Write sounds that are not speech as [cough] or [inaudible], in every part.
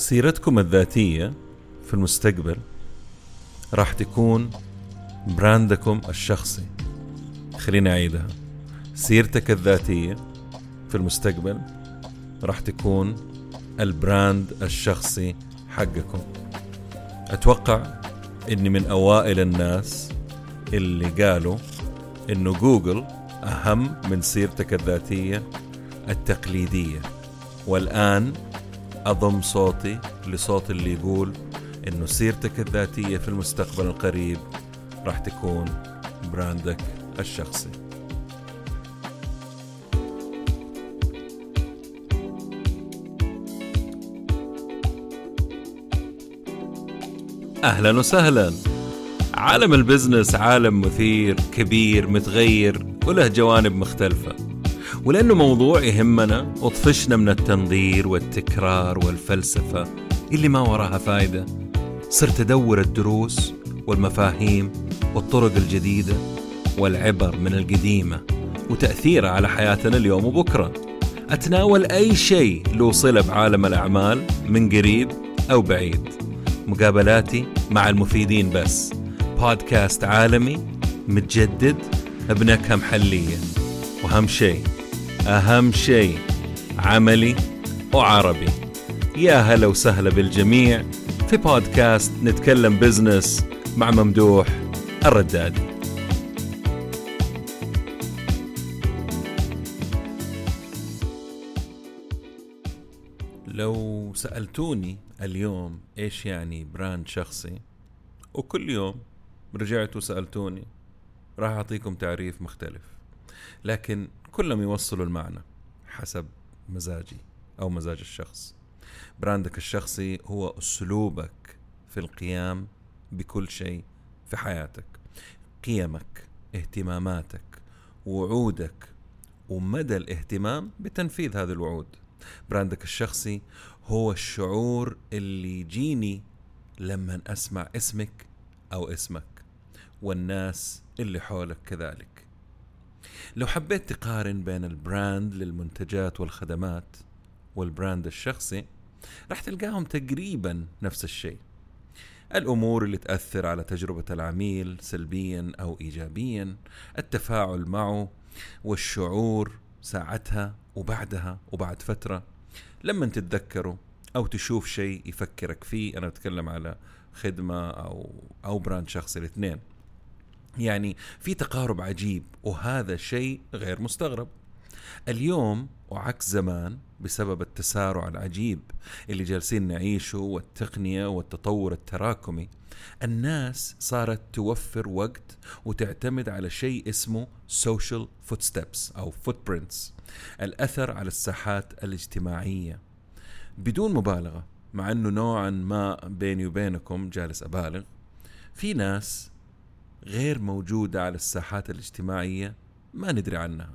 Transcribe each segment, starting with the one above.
سيرتكم الذاتية في المستقبل راح تكون brand كم الشخصي. خليني أعيدها. سيرتك الذاتية في المستقبل راح تكون ال brand الشخصي حقكم. أتوقع إني من أوائل الناس اللي قالوا إنه جوجل أهم من سيرتك الذاتية التقليدية. والآن أضم صوتي لصوت اللي يقول إنه سيرتك الذاتية في المستقبل القريب راح تكون brand ك الشخصي. أهلا وسهلا. عالم ال business عالم مثير كبير متغير وله جوانب مختلفة. ولأنه موضوع يهمنا وطفشنا من التنظير والتكرار والفلسفة اللي ما وراها فايدة. صرت أدور الدروس والمفاهيم والطرق الجديدة والعبر من القديمة وتأثيرها على حياتنا اليوم وبكرة. أتناول أي شيء له صلة بعالم الأعمال من قريب أو بعيد. مقابلاتي مع المفيدين بس. بودكاست عالمي متجدد بنكهة محلية. وأهم شيء أهم شيء عملي وعربي. يا هلا وسهلا بالجميع في بودكاست نتكلم business مع ممدوح الردادي لو سألتوني اليوم إيش يعني brand شخصي وكل يوم رجعتوا سألتوني راح أعطيكم تعريف مختلف. لكن كلهم يوصلوا المعنى حسب مزاجي أو مزاج الشخص. brand ك الشخصي هو أسلوبك في القيام بكل شيء في حياتك. قيمك اهتماماتك وعودك ومدى الاهتمام بتنفيذ هذه الوعود. brand ك الشخصي هو الشعور اللي يجيني لما أسمع اسمك أو اسمك والناس اللي حولك كذلك. لو حبيت تقارن بين ال brand للمنتجات والخدمات وال brand الشخصي راح تلقاهم تقريبا نفس الشيء. الأمور اللي تأثر على تجربة العميل سلبيا أو ايجابيا التفاعل معه والشعور ساعتها وبعدها وبعد فترة. لما تتذكره أو تشوف شيء يفكرك فيه أنا بتكلم على خدمة أو أو براند شخصي الاثنين. يعني في تقارب عجيب وهذا شيء غير مستغرب. اليوم وعكس زمان بسبب التسارع العجيب اللي جالسين نعيشه والتقنية والتطور التراكمي الناس صارت توفر وقت وتعتمد على شيء اسمه social footsteps أو footprints الأثر على الساحات الاجتماعية. بدون مبالغة مع أنه نوعا ما بيني وبينكم جالس أبالغ في ناس غير موجودة على الساحات الاجتماعية ما ندري عنها.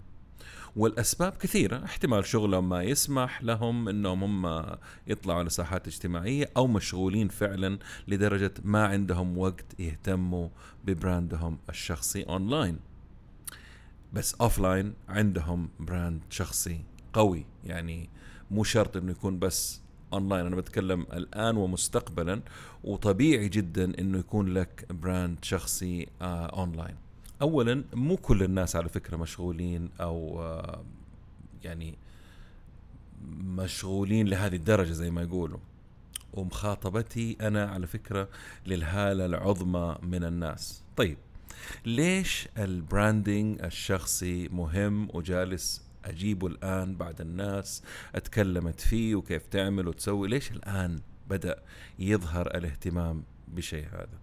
والأسباب كثيرة احتمال شغلهم ما يسمح لهم إنهم هم يطلعوا على ساحات اجتماعية أو مشغولين فعلا لدرجة ما عندهم وقت يهتموا ببراندهم الشخصي أونلاين. بس offline عندهم brand شخصي قوي يعني مو شرط إنه يكون بس اونلاين أنا بتكلم الآن ومستقبلا وطبيعي جدا إنه يكون لك brand شخصي آه اونلاين اولا مو كل الناس على فكرة مشغولين أو آه، يعني مشغولين لهذه الدرجة زي ما يقولوا. ومخاطبتي أنا على فكرة للغالبية العظمى من الناس. طيب ليش ال branding الشخصي مهم وجالس أجيبه الآن بعد الناس أتكلمت فيه وكيف تعمل وتسوي. ليش الآن بدأ يظهر الاهتمام بشيء هذا؟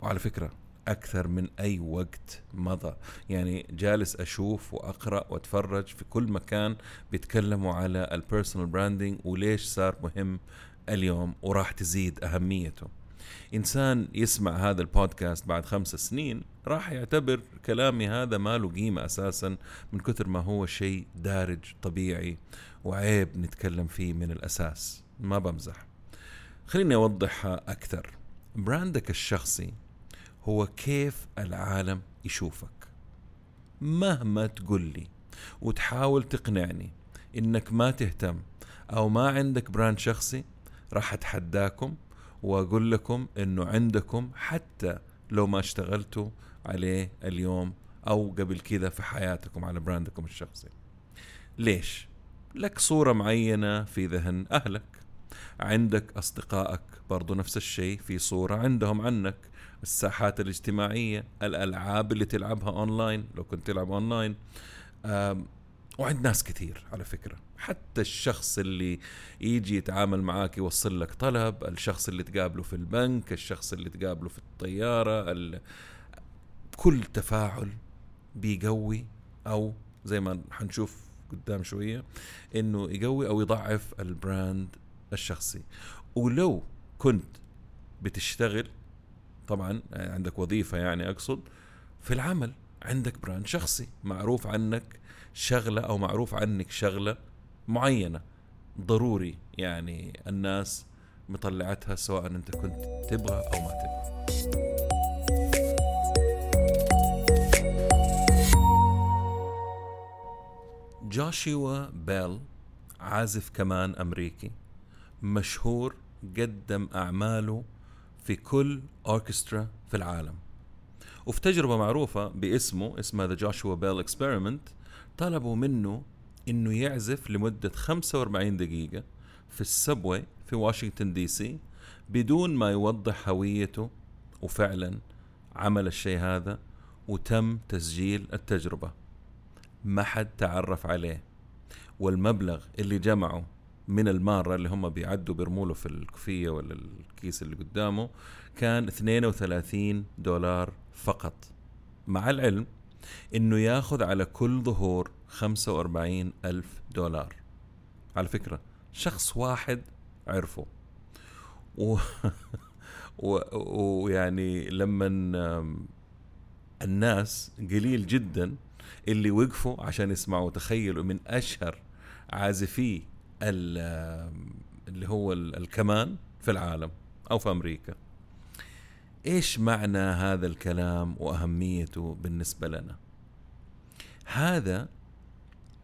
وعلى فكرة أكثر من أي وقت مضى. يعني جالس أشوف وأقرأ وأتفرج في كل مكان بيتكلموا على ال personal branding وليش صار مهم اليوم وراح تزيد أهميته. إنسان يسمع هذا البودكاست بعد خمس سنين راح يعتبر كلامي هذا ما له قيمة أساسا من كثر ما هو شيء دارج طبيعي وعيب نتكلم فيه من الأساس. ما بمزح. خليني اوضحها أكثر. براندك الشخصي هو كيف العالم يشوفك. مهما تقول لي وتحاول تقنعني إنك ما تهتم أو ما عندك brand شخصي راح أتحداكم وأقول لكم إنه عندكم حتى لو ما اشتغلتوا عليه اليوم أو قبل كذا في حياتكم على brand كم الشخصي. ليش؟ لك صورة معينة في ذهن أهلك. عندك أصدقائك برضو نفس الشيء في صورة عندهم عنك. الساحات الاجتماعية الألعاب اللي تلعبها أونلاين لو كنت تلعب أونلاين وعند ناس كثير على فكرة. حتى الشخص اللي يجي يتعامل معاك يوصل لك طلب الشخص اللي تقابله في البنك الشخص اللي تقابله في الطيارة كل تفاعل بيقوي أو زي ما حنشوف قدام شوية إنه يقوي أو يضعف البراند الشخصي. ولو كنت بتشتغل طبعا عندك وظيفة يعني أقصد في العمل عندك براند شخصي معروف عنك شغلة أو معروف عنك شغلة معينة. ضروري يعني الناس مطلعتها سواء أنت كنت تبغى أو ما تبغى. جوشوا بيل عازف كمان أمريكي مشهور قدم أعماله في كل أوركسترا في العالم. وفي تجربة معروفة باسمه اسمها the Joshua Bell experiment طلبوا منه إنه يعزف لمدة 45 دقيقة في ال subway في واشنطن DC بدون ما يوضح هويته وفعلا عمل الشيء هذا وتم تسجيل التجربة. ما حد تعرف عليه. والمبلغ اللي جمعه من المارة اللي هم بيعدوا بيرموله في الكوفية ولا الكيس اللي قدامه كان 32 دولار فقط. مع العلم إنه ياخذ على كل ظهور 45 ألف دولار. على فكرة شخص واحد عرفه. و... [laughs] ويعني لما الناس قليل جدا اللي وقفوا عشان يسمعوا. تخيلوا من أشهر عازفي اللي هو الكمان في العالم أو في أمريكا. إيش معنى هذا الكلام وأهميته بالنسبة لنا؟ هذا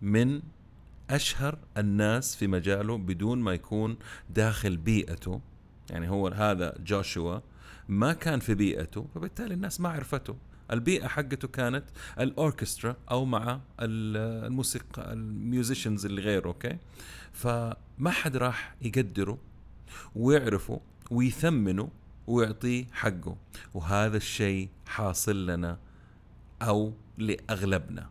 من أشهر الناس في مجاله بدون ما يكون داخل بيئته. يعني هو هذا جوشوا ما كان في بيئته فبالتالي الناس ما عرفته. البيئة حقته كانت الأوركسترا أو مع الموسيقى ال musicians اللي غيره أوكي؟ فما حد راح يقدره ويعرفه ويثمنه ويعطيه حقه. وهذا الشيء حاصل لنا أو لأغلبنا.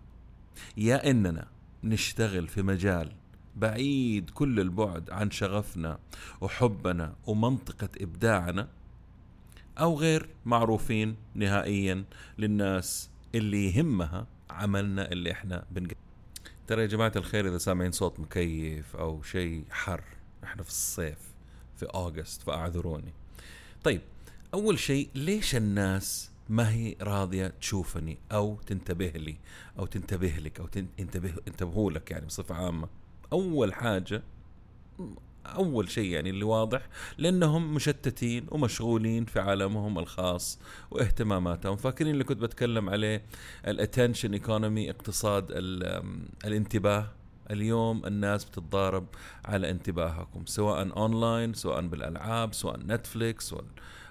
يا إننا نشتغل في مجال بعيد كل البعد عن شغفنا وحبنا ومنطقة إبداعنا أو غير معروفين نهائيا للناس اللي يهمها عملنا اللي إحنا بنقدم ترى يا جماعة الخير إذا سامعين صوت مكيف أو شيء حر إحنا في الصيف في أوغست فاعذروني طيب أول شيء ليش الناس ما هي راضية تشوفني أو تنتبه لي أو تنتبه لك أو تنتبه انتبهوا لك يعني بصفة عامة. أول حاجة أول شيء يعني اللي واضح لأنهم مشتتين ومشغولين في عالمهم الخاص واهتماماتهم. فاكرين اللي كنت بتكلم عليه ال attention economy اقتصاد الانتباه. اليوم الناس بتتضارب على انتباهكم سواء اونلاين سواء بالألعاب سواء Netflix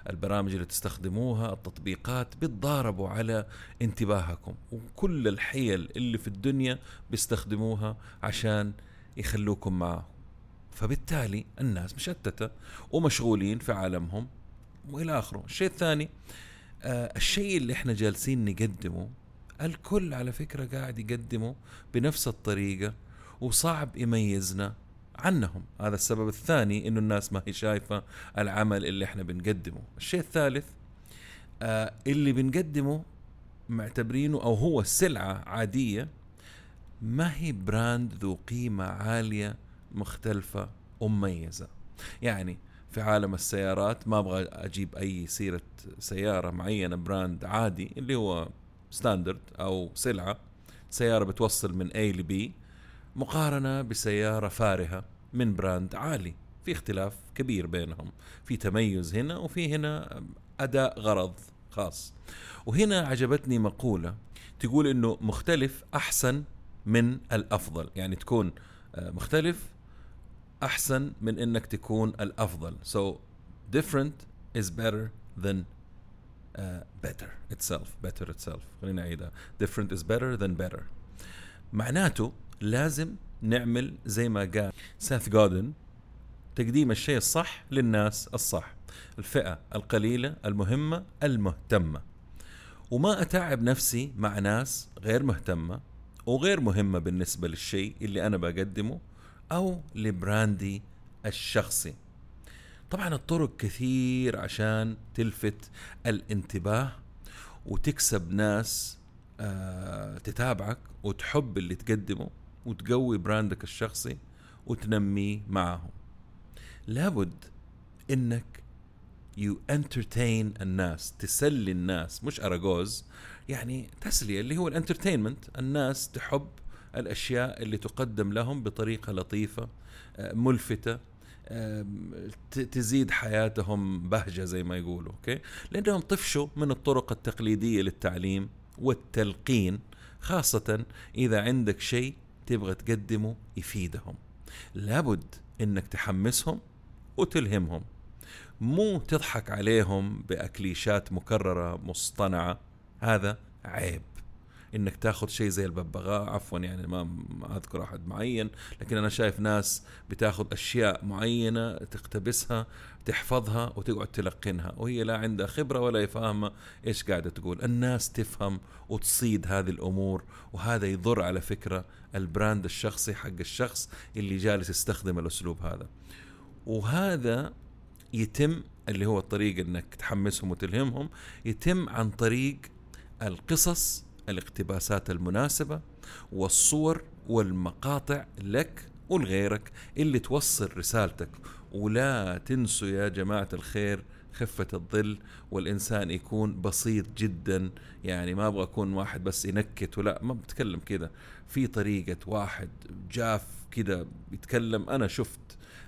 البرامج اللي تستخدموها التطبيقات بيتضاربوا على انتباهكم. وكل الحيل اللي في الدنيا بيستخدموها عشان يخلوكم معهم فبالتالي الناس مشتتة ومشغولين في عالمهم وإلى آخره. الشيء الثاني آه الشيء اللي إحنا جالسين نقدمه الكل على فكرة قاعد يقدمه بنفس الطريقة وصعب يميزنا عنهم. هذا السبب الثاني إنه الناس ما هي شايفة العمل اللي إحنا بنقدمه. الشيء الثالث آه اللي بنقدمه معتبرينه أو هو سلعة عادية ما هي brand ذو قيمة عالية مختلفة ومميزة يعني في عالم السيارات ما أبغى أجيب أي سيرة سيارة معينة brand عادي اللي هو standard أو سلعة سيارة بتوصل من A ل B مقارنة بسيارة فارهة من brand عالي في اختلاف كبير بينهم. في تميز هنا وفي هنا أداء غرض خاص. وهنا عجبتني مقولة تقول إنه مختلف أحسن من الأفضل. يعني تكون آه، مختلف أحسن من إنك تكون الأفضل. So different is better than uh, better itself. Better itself. خلينا نعيدها different is better than better. معناته لازم نعمل زي ما قال ساث جودن تقديم الشيء الصح للناس الصح الفئة القليلة المهمة المهتمة. وما أتعب نفسي مع ناس غير مهتمة وغير مهمة بالنسبة للشيء اللي أنا بقدمه أو لبراندي الشخصي. طبعا الطرق كثير عشان تلفت الانتباه وتكسب ناس آه تتابعك وتحب اللي تقدمه. وتقوي brand ك الشخصي وتنميه معهم. لابد إنك you entertain الناس تسلي الناس مش أراجوز يعني تسلية اللي هو ال entertainment الناس تحب الأشياء اللي تقدم لهم بطريقة لطيفة آه، ملفتة تزيد حياتهم بهجة زي ما يقولوا أوكي؟ لأنهم طفشوا من الطرق التقليدية للتعليم والتلقين خاصة إذا عندك شيء تبغى تقدمه يفيدهم. لابد إنك تحمسهم وتلهمهم. مو تضحك عليهم بأكليشات مكررة مصطنعة. هذا عيب. إنك تاخذ شيء زي الببغاء عفوا يعني ما أذكر أحد معين لكن أنا شايف ناس بتاخذ أشياء معينة تقتبسها تحفظها وتقعد تلقنها وهي لا عندها خبرة ولا فاهمة إيش قاعدة تقول. الناس تفهم وتصيد هذه الأمور وهذا يضر على فكرة البراند الشخصي حق الشخص اللي جالس يستخدم الأسلوب هذا. وهذا يتم اللي هو الطريق إنك تحمسهم وتلهمهم يتم عن طريق القصص الاقتباسات المناسبة والصور والمقاطع لك ولغيرك اللي توصل رسالتك. ولا تنسوا يا جماعة الخير خفة الظل والإنسان يكون بسيط جدا. يعني ما أبغى أكون واحد بس ينكت ولا ما بتكلم كده. في طريقة واحد جاف كده بيتكلم أنا شفت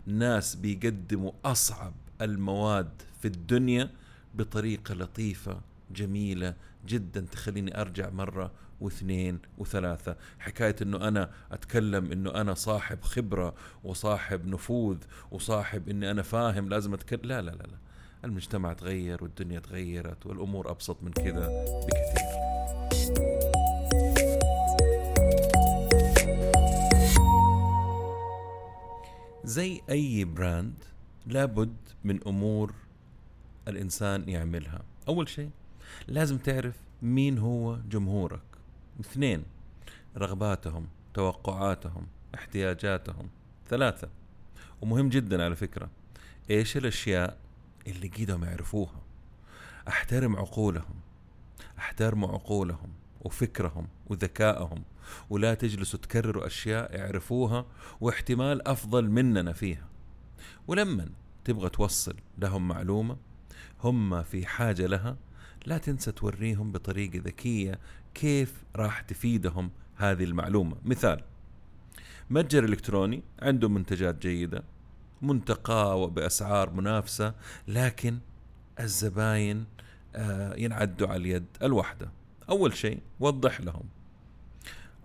ناس بيقدموا أصعب المواد في الدنيا بطريقة لطيفة جميلة جدا تخليني أرجع مرة واثنين وثلاثة. حكاية إنه أنا أتكلم إنه أنا صاحب خبرة وصاحب نفوذ وصاحب إني أنا فاهم لازم أتكلم. لا لا لا, لا. المجتمع تغير والدنيا تغيرت والأمور أبسط من كذا بكثير. زي أي براند لابد من أمور الإنسان يعملها. أول شيء لازم تعرف مين هو جمهورك. اثنين رغباتهم توقعاتهم احتياجاتهم. ثلاثة ومهم جدا على فكرة إيش الأشياء اللي قيدهم يعرفوها؟ أحترم عقولهم أحترموا عقولهم وفكرهم وذكائهم ولا تجلسوا تكرروا أشياء يعرفوها واحتمال أفضل مننا فيها. ولما تبغى توصل لهم معلومة هم في حاجة لها لا تنسى توريهم بطريقة ذكية كيف راح تفيدهم هذه المعلومة. مثال متجر إلكتروني عنده منتجات جيدة منتقاه وبأسعار منافسة لكن الزباين آه، ينعدوا على اليد الواحدة أول شيء وضح لهم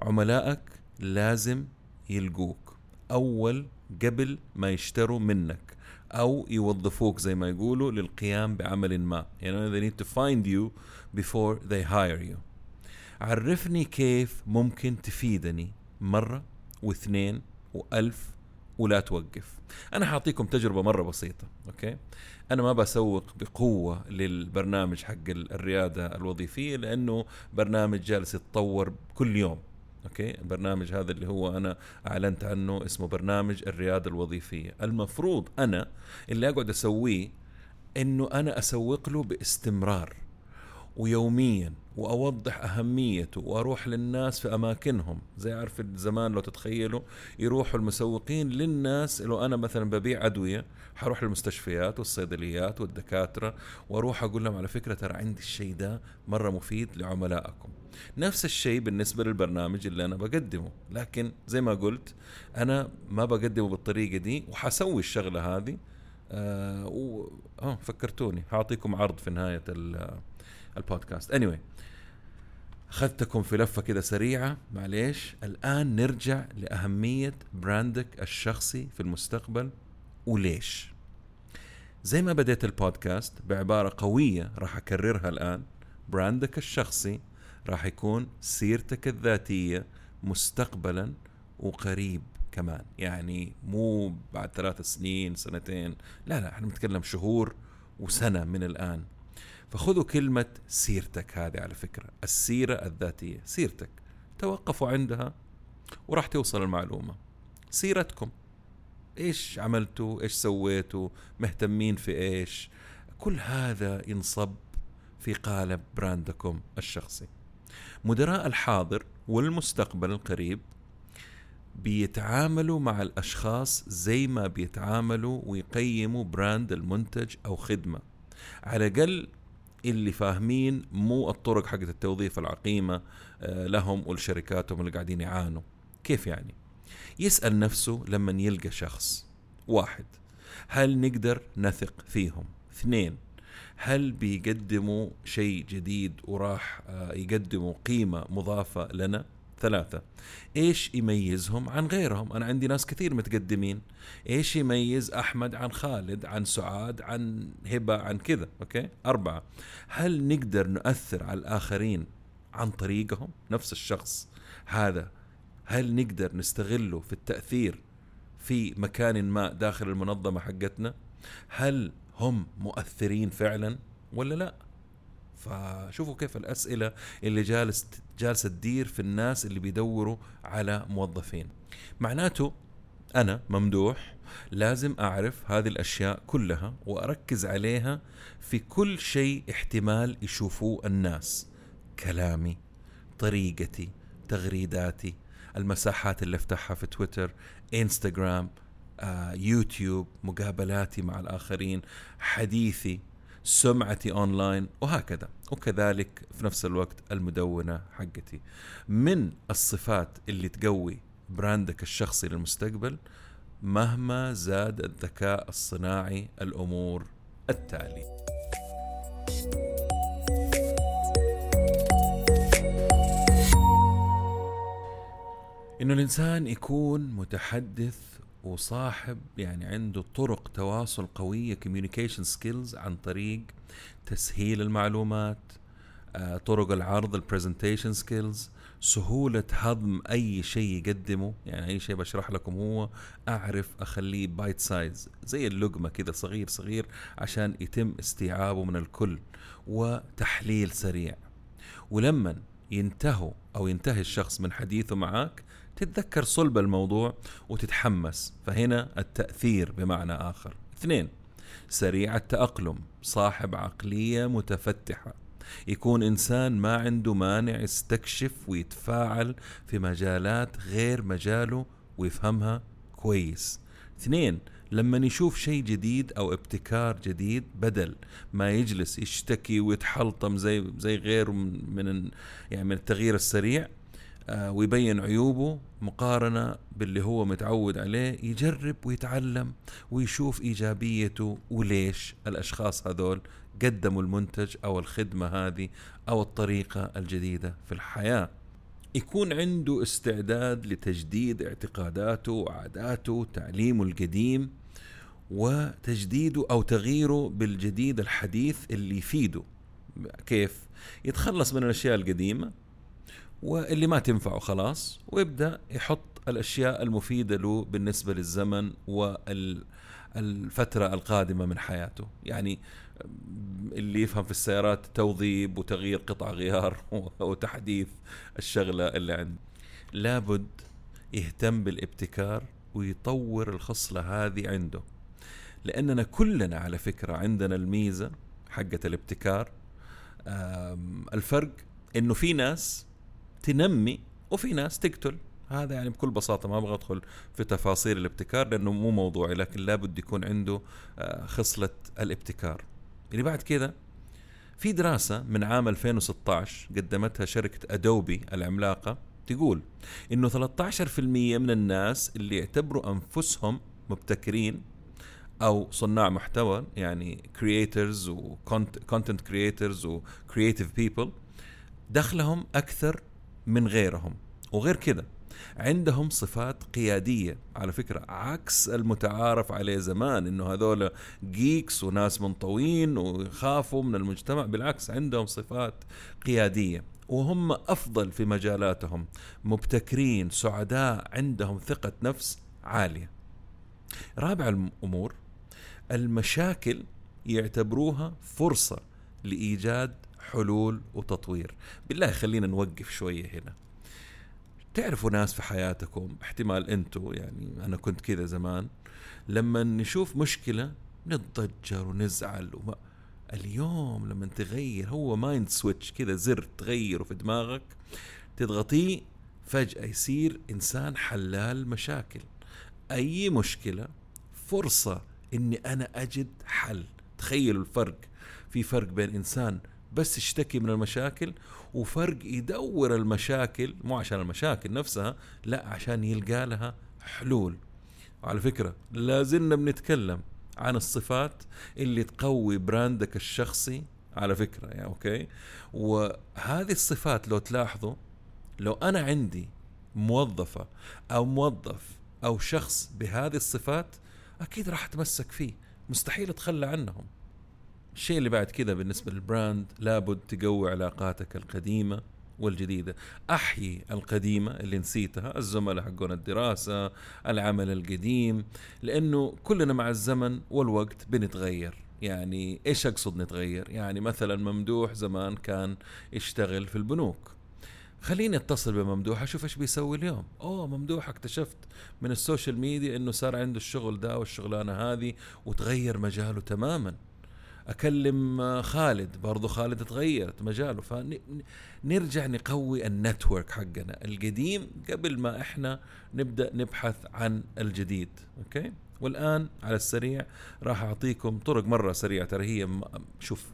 عملائك لازم يلقوك أول قبل ما يشتروا منك. أو يوظفوك زي ما يقولوا للقيام بعمل ما. يعني they need to find you before they hire you. عرفني كيف ممكن تفيدني مرة واثنين وألف ولا توقف. أنا حأعطيكم تجربة مرة بسيطة أوكي؟ أنا ما بسوق بقوة للبرنامج حق الريادة الوظيفية لأنه برنامج جالس يتطور كل يوم. أوكي؟ البرنامج هذا اللي هو أنا أعلنت عنه اسمه برنامج الرياده الوظيفية. المفروض أنا اللي أقعد أسويه إنه أنا أسوق له باستمرار. ويوميا وأوضح أهميته وأروح للناس في أماكنهم. زي عارف زمان لو تتخيلوا يروحوا المسوقين للناس لو أنا مثلا ببيع أدوية حروح للمستشفيات والصيدليات والدكاترة وأروح أقول لهم على فكرة ترى عندي الشيء ده مرة مفيد لعملائكم. نفس الشيء بالنسبة للبرنامج اللي أنا بقدمه. لكن زي ما قلت أنا ما بقدمه بالطريقة دي وحسوي الشغلة هذه. آه و... آه فكرتوني. حاعطيكم عرض في نهاية البودكاست. Anyway أخذتكم في لفة كده سريعة. معليش. الآن نرجع لأهمية براندك الشخصي في المستقبل وليش. زي ما بديت البودكاست بعبارة قوية راح أكررها الآن. براندك الشخصي راح يكون سيرتك الذاتية مستقبلا وقريب كمان. يعني مو بعد ثلاث سنين سنتين. لا لا إحنا بنتكلم شهور وسنة من الآن. فخذوا كلمة سيرتك هذه على فكرة السيرة الذاتية سيرتك. توقفوا عندها وراح توصل المعلومة. سيرتكم. إيش عملتوا؟ إيش سويتوا؟ مهتمين في إيش؟ كل هذا ينصب في قالب براندكم الشخصي. مدراء الحاضر والمستقبل القريب بيتعاملوا مع الأشخاص زي ما بيتعاملوا ويقيموا براند المنتج أو خدمة. على الأقل اللي فاهمين مو الطرق حقت التوظيف العقيمة آه، لهم ولشركاتهم اللي قاعدين يعانوا. كيف يعني؟ يسأل نفسه لما يلقى شخص واحد هل نقدر نثق فيهم؟ اثنين هل بيقدموا شيء جديد وراح آه، يقدموا قيمة مضافة لنا؟ ثلاثة. إيش يميزهم عن غيرهم؟ أنا عندي ناس كثير متقدمين. إيش يميز أحمد عن خالد عن سعاد عن هبة عن كذا؟ أوكي؟ أربعة. هل نقدر نؤثر على الآخرين عن طريقهم؟ نفس الشخص هذا. هل نقدر نستغله في التأثير في مكان ما داخل المنظمة حقتنا؟ هل هم مؤثرين فعلا ولا لا؟ فشوفوا كيف الأسئلة اللي جالس جالسة تدير في الناس اللي بيدوروا على موظفين. معناته أنا ممدوح لازم أعرف هذه الأشياء كلها وأركز عليها في كل شيء احتمال يشوفوه الناس. كلامي طريقتي تغريداتي المساحات اللي أفتحها في تويتر إنستغرام آه، يوتيوب مقابلاتي مع الآخرين حديثي. سمعتي أونلاين وهكذا. وكذلك في نفس الوقت المدونة حقتي. من الصفات اللي تقوي brand ك الشخصي للمستقبل؟ مهما زاد الذكاء الصناعي الأمور التالي إنه الإنسان يكون متحدث وصاحب يعني عنده طرق تواصل قوية communication skills عن طريق تسهيل المعلومات آه، طرق العرض ال presentation skills سهولة هضم أي شيء يقدمه. يعني أي شيء بشرح لكم هو أعرف أخليه بايت سايز زي اللقمة كذا صغير صغير عشان يتم استيعابه من الكل وتحليل سريع. ولما ينتهوا أو ينتهي الشخص من حديثه معك تتذكر صلب الموضوع وتتحمس فهنا التأثير بمعنى آخر. اثنين سريع التأقلم صاحب عقلية متفتحة. يكون إنسان ما عنده مانع يستكشف ويتفاعل في مجالات غير مجاله ويفهمها كويس. اثنين لما يشوف شيء جديد أو ابتكار جديد بدل ما يجلس يشتكي ويتحلطم زي زي غيره من يعني من التغيير السريع ويبين عيوبه مقارنة باللي هو متعود عليه يجرب ويتعلم ويشوف إيجابيته وليش الأشخاص هذول قدموا المنتج أو الخدمة هذه أو الطريقة الجديدة في الحياة. يكون عنده استعداد لتجديد اعتقاداته وعاداته تعليمه القديم وتجديده أو تغييره بالجديد الحديث اللي يفيده. كيف؟ يتخلص من الأشياء القديمة واللي ما تنفعه خلاص ويبدأ يحط الأشياء المفيدة له بالنسبة للزمن والفترة القادمة من حياته. يعني اللي يفهم في السيارات توظيب وتغيير قطع غيار [laughs] وتحديث الشغلة اللي عنده. لابد يهتم بالابتكار ويطور الخصلة هذه عنده. لأننا كلنا على فكرة عندنا الميزة حقة الابتكار. الفرق إنه في ناس تنمي وفي ناس تقتل. هذا يعني بكل بساطة ما أبغى أدخل في تفاصيل الابتكار لأنه مو موضوعي لكن لابد يكون عنده آه، خصلة الابتكار. اللي بعد كذا في دراسة من عام 2016 قدمتها شركة أدوبي العملاقة تقول إنه 13% من الناس اللي يعتبروا أنفسهم مبتكرين أو صناع محتوى يعني creators و content creators و creative people دخلهم أكثر من غيرهم. وغير كذا عندهم صفات قيادية. على فكرة عكس المتعارف عليه زمان إنه هذول جيكس وناس منطوين ويخافوا من المجتمع بالعكس عندهم صفات قيادية. وهم أفضل في مجالاتهم. مبتكرين سعداء عندهم ثقة نفس عالية. رابع الأمور المشاكل يعتبروها فرصة لإيجاد حلول وتطوير. بالله خلينا نوقف شوية هنا. تعرفوا ناس في حياتكم احتمال أنتوا يعني أنا كنت كذا زمان لما نشوف مشكلة نتضجر ونزعل وما اليوم لما تغير هو mind switch كذا زر تغيره في دماغك تضغطيه فجأة يصير إنسان حلال مشاكل. أي مشكلة فرصة إني أنا أجد حل. تخيلوا الفرق. في فرق بين إنسان بس يشتكي من المشاكل وفرق يدور المشاكل مو عشان المشاكل نفسها لا عشان يلقى لها حلول. وعلى فكرة لازلنا بنتكلم عن الصفات اللي تقوي brand ك الشخصي على فكرة يعني أوكي؟ وهذه الصفات لو تلاحظوا لو أنا عندي موظفة أو موظف أو شخص بهذه الصفات أكيد راح أتمسك فيه. مستحيل أتخلى عنهم. الشيء اللي بعد كذا بالنسبة لل brand لابد تقوي علاقاتك القديمة والجديدة. أحيي القديمة اللي نسيتها الزملاء حقون الدراسة العمل القديم لأنه كلنا مع الزمن والوقت بنتغير. يعني إيش أقصد نتغير؟ يعني مثلا ممدوح زمان كان يشتغل في البنوك. خليني أتصل بممدوح أشوف إيش بيسوي اليوم. أوه ممدوح اكتشفت من ال social media إنه صار عنده الشغل ده والشغلانة هذه وتغير مجاله تماما. أكلم خالد. برضو خالد تغيرت مجاله. فنرجع نقوي ال network حقنا القديم قبل ما إحنا نبدأ نبحث عن الجديد. okay؟ والآن على السريع راح أعطيكم طرق مرة سريعة. ترى هي شوف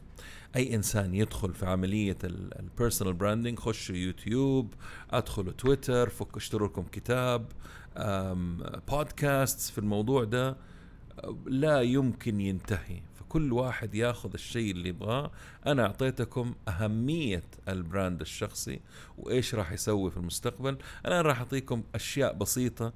أي إنسان يدخل في عملية ال personal branding خشوا يوتيوب ادخلوا تويتر فك اشتروا لكم كتاب بودكاست في الموضوع ده لا يمكن ينتهي. كل واحد ياخذ الشيء اللي يبغاه. أنا أعطيتكم أهمية ال brand الشخصي وإيش راح يسوي في المستقبل. أنا راح أعطيكم أشياء بسيطة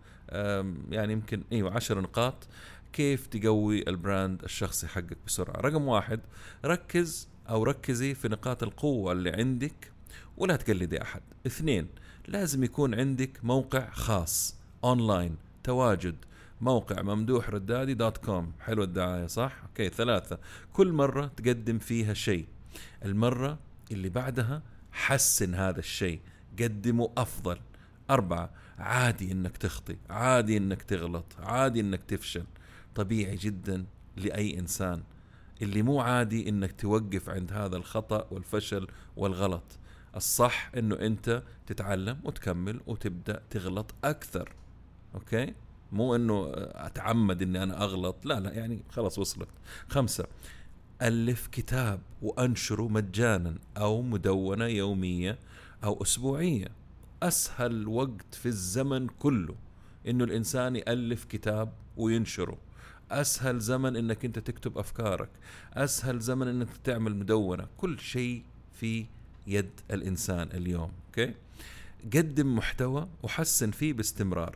يعني يمكن إيوه عشر نقاط. كيف تقوي ال brand الشخصي حقك بسرعة؟ رقم واحد ركز أو ركزي في نقاط القوة اللي عندك ولا تقلدي أحد. اثنين لازم يكون عندك موقع خاص اونلاين تواجد. موقع ممدوح ردادي dot com. حلو الدعاية صح؟ okay ثلاثة. كل مرة تقدم فيها شيء. المرة اللي بعدها حسن هذا الشيء. قدمه أفضل. أربعة عادي إنك تخطي عادي إنك تغلط عادي إنك تفشل. طبيعي جدا لأي إنسان. اللي مو عادي إنك توقف عند هذا الخطأ والفشل والغلط. الصح إنه أنت تتعلم وتكمل وتبدأ تغلط أكثر. أوكي؟ مو إنه أتعمد إني أنا أغلط لا لا يعني خلاص وصلت. خمسة ألف كتاب وأنشره مجانا أو مدونة يومية أو أسبوعية. أسهل وقت في الزمن كله إنه الإنسان يألف كتاب وينشره. أسهل زمن إنك أنت تكتب أفكارك. أسهل زمن إنك تعمل مدونة. كل شيء في يد الإنسان اليوم okay؟ قدم محتوى وحسن فيه باستمرار.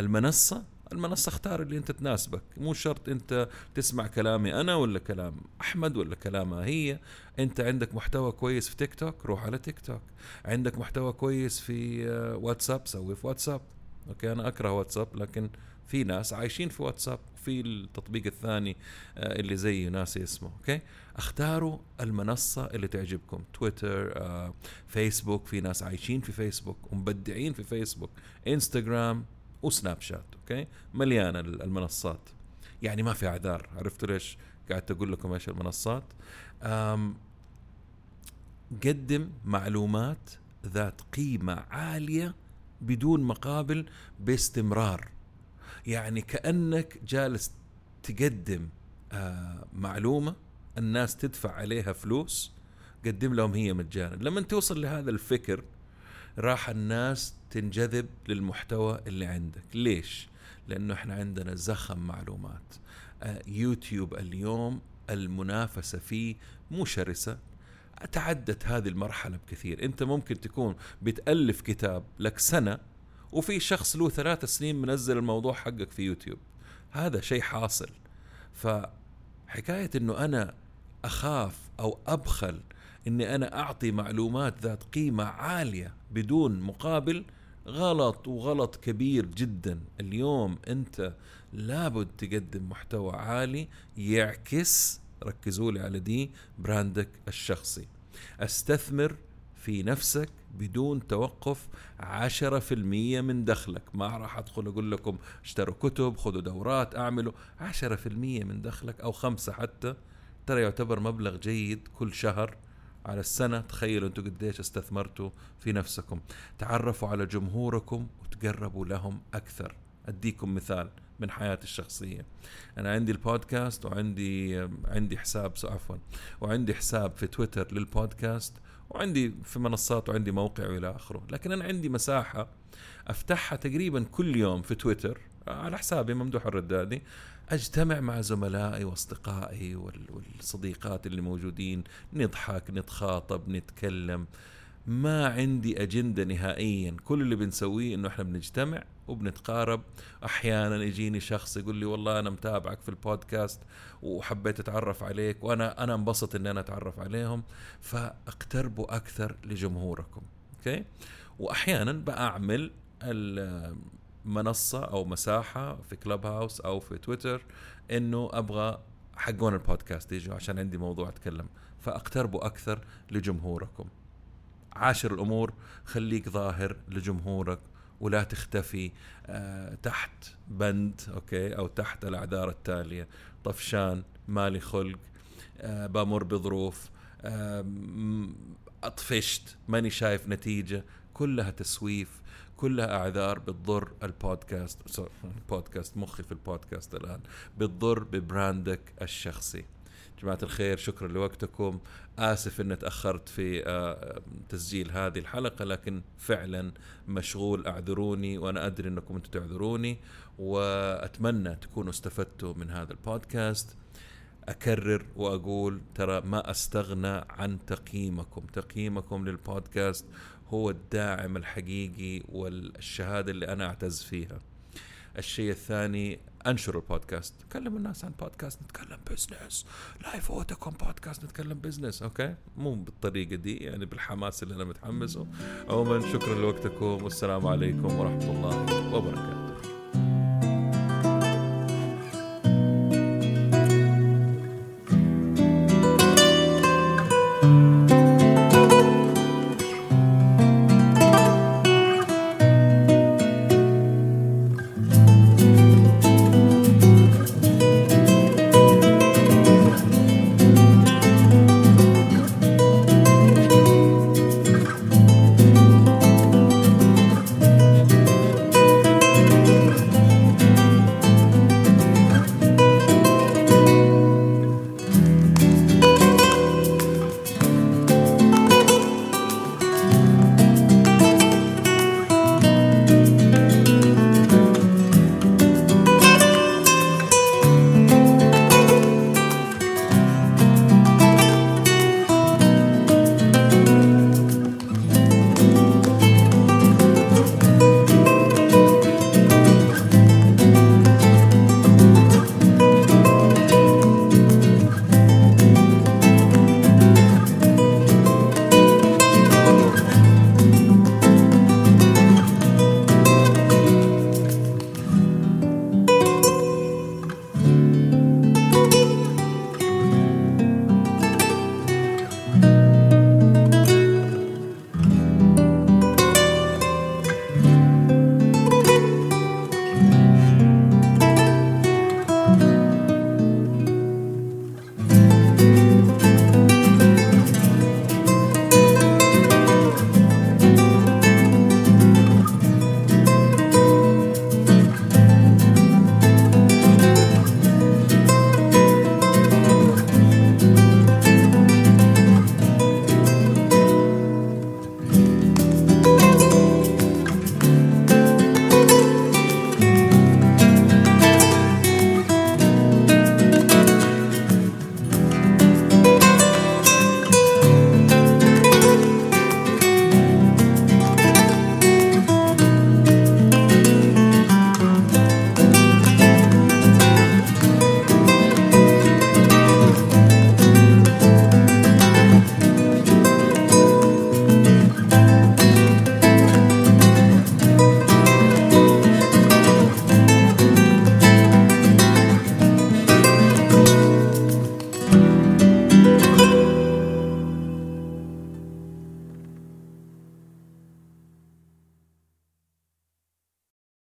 المنصة المنصة اختار اللي أنت تناسبك مو شرط أنت تسمع كلامي أنا ولا كلام أحمد ولا كلامها هي. أنت عندك محتوى كويس في تيك توك روح على تيك توك عندك محتوى كويس في آه، واتساب سوي في واتساب. okay أنا أكره واتساب لكن في ناس عايشين في واتساب في التطبيق الثاني آه، اللي زي ناسي اسمه okay؟ اختاروا المنصة اللي تعجبكم. تويتر آه، فيسبوك في ناس عايشين في فيسبوك ومبدعين في فيسبوك. إنستغرام وسناب شات okay؟ مليانه المنصات. يعني ما في اعذار عرفتوا ليش قاعد أقول لكم إيش المنصات؟ قدم معلومات ذات قيمة عالية بدون مقابل باستمرار. يعني كأنك جالس تقدم آه معلومة الناس تدفع عليها فلوس قدم لهم هي مجانا. لما توصل لهذا الفكر راح الناس تنجذب للمحتوى اللي عندك. ليش؟ لأنه إحنا عندنا زخم معلومات. آه، يوتيوب اليوم المنافسة فيه مو شرسة. تعدت هذه المرحلة بكثير. أنت ممكن تكون بتألف كتاب لك سنة وفي شخص له ثلاث سنين منزل الموضوع حقك في يوتيوب. هذا شيء حاصل. فحكاية إنه أنا أخاف أو أبخل إني أنا أعطي معلومات ذات قيمة عالية بدون مقابل غلط وغلط كبير جدا. اليوم أنت لابد تقدم محتوى عالي يعكس ركزوا لي على دي براندك الشخصي. أستثمر في نفسك بدون توقف عشرة في المية من دخلك. ما راح أدخل أقول لكم اشتروا كتب خذوا دورات في المية من دخلك أو خمسة حتى ترى يعتبر مبلغ جيد كل شهر. على السنة تخيلوا أنتم قديش استثمرتوا في نفسكم. تعرفوا على جمهوركم وتقربوا لهم أكثر. أديكم مثال من حياتي الشخصية. أنا عندي البودكاست وعندي عندي حساب عفوا وعندي حساب في تويتر للبودكاست وعندي في منصات وعندي موقع والى آخره. لكن أنا عندي مساحة أفتحها تقريبا كل يوم في تويتر على حسابي ممدوح الردادي أجتمع مع زملائي وأصدقائي والصديقات اللي موجودين نضحك نتخاطب نتكلم. ما عندي أجندة نهائيا. كل اللي بنسويه إنه إحنا بنجتمع وبنتقارب. أحيانا يجيني شخص يقول لي والله أنا متابعك في البودكاست وحبيت أتعرف عليك وأنا أنا انبسط إني أنا أتعرف عليهم. فاقتربوا أكثر لجمهوركم okay؟ واحيانا بعمل منصة أو مساحة في كلوب هاوس أو في تويتر إنه أبغى حقون البودكاست يجوا عشان عندي موضوع أتكلم. فاقتربوا أكثر لجمهوركم. عاشر الأمور خليك ظاهر لجمهورك ولا تختفي آه تحت بند okay أو تحت الأعذار التالية. طفشان مالي خلق آه بمر بظروف آه أطفشت ماني شايف نتيجة. كلها تسويف. كلها أعذار بتضر البودكاست البودكاست مخي في البودكاست الآن بتضر ب brand ك الشخصي. جماعة الخير شكرا لوقتكم. آسف أني تأخرت في آه، تسجيل هذه الحلقة لكن فعلا مشغول. أعذروني وأنا أدري أنكم أنتم تعذروني وأتمنى تكونوا استفدتوا من هذا البودكاست. أكرر وأقول ترى ما أستغنى عن تقييمكم. تقييمكم للبودكاست هو الداعم الحقيقي والشهادة اللي أنا أعتز فيها. الشيء الثاني انشروا البودكاست. كلم الناس عن بودكاست نتكلم بزنس لا يفوتكم بودكاست نتكلم business okay؟ مو بالطريقة دي يعني بالحماس اللي أنا متحمسه. عموما شكرا لوقتكم. والسلام عليكم ورحمة الله وبركاته.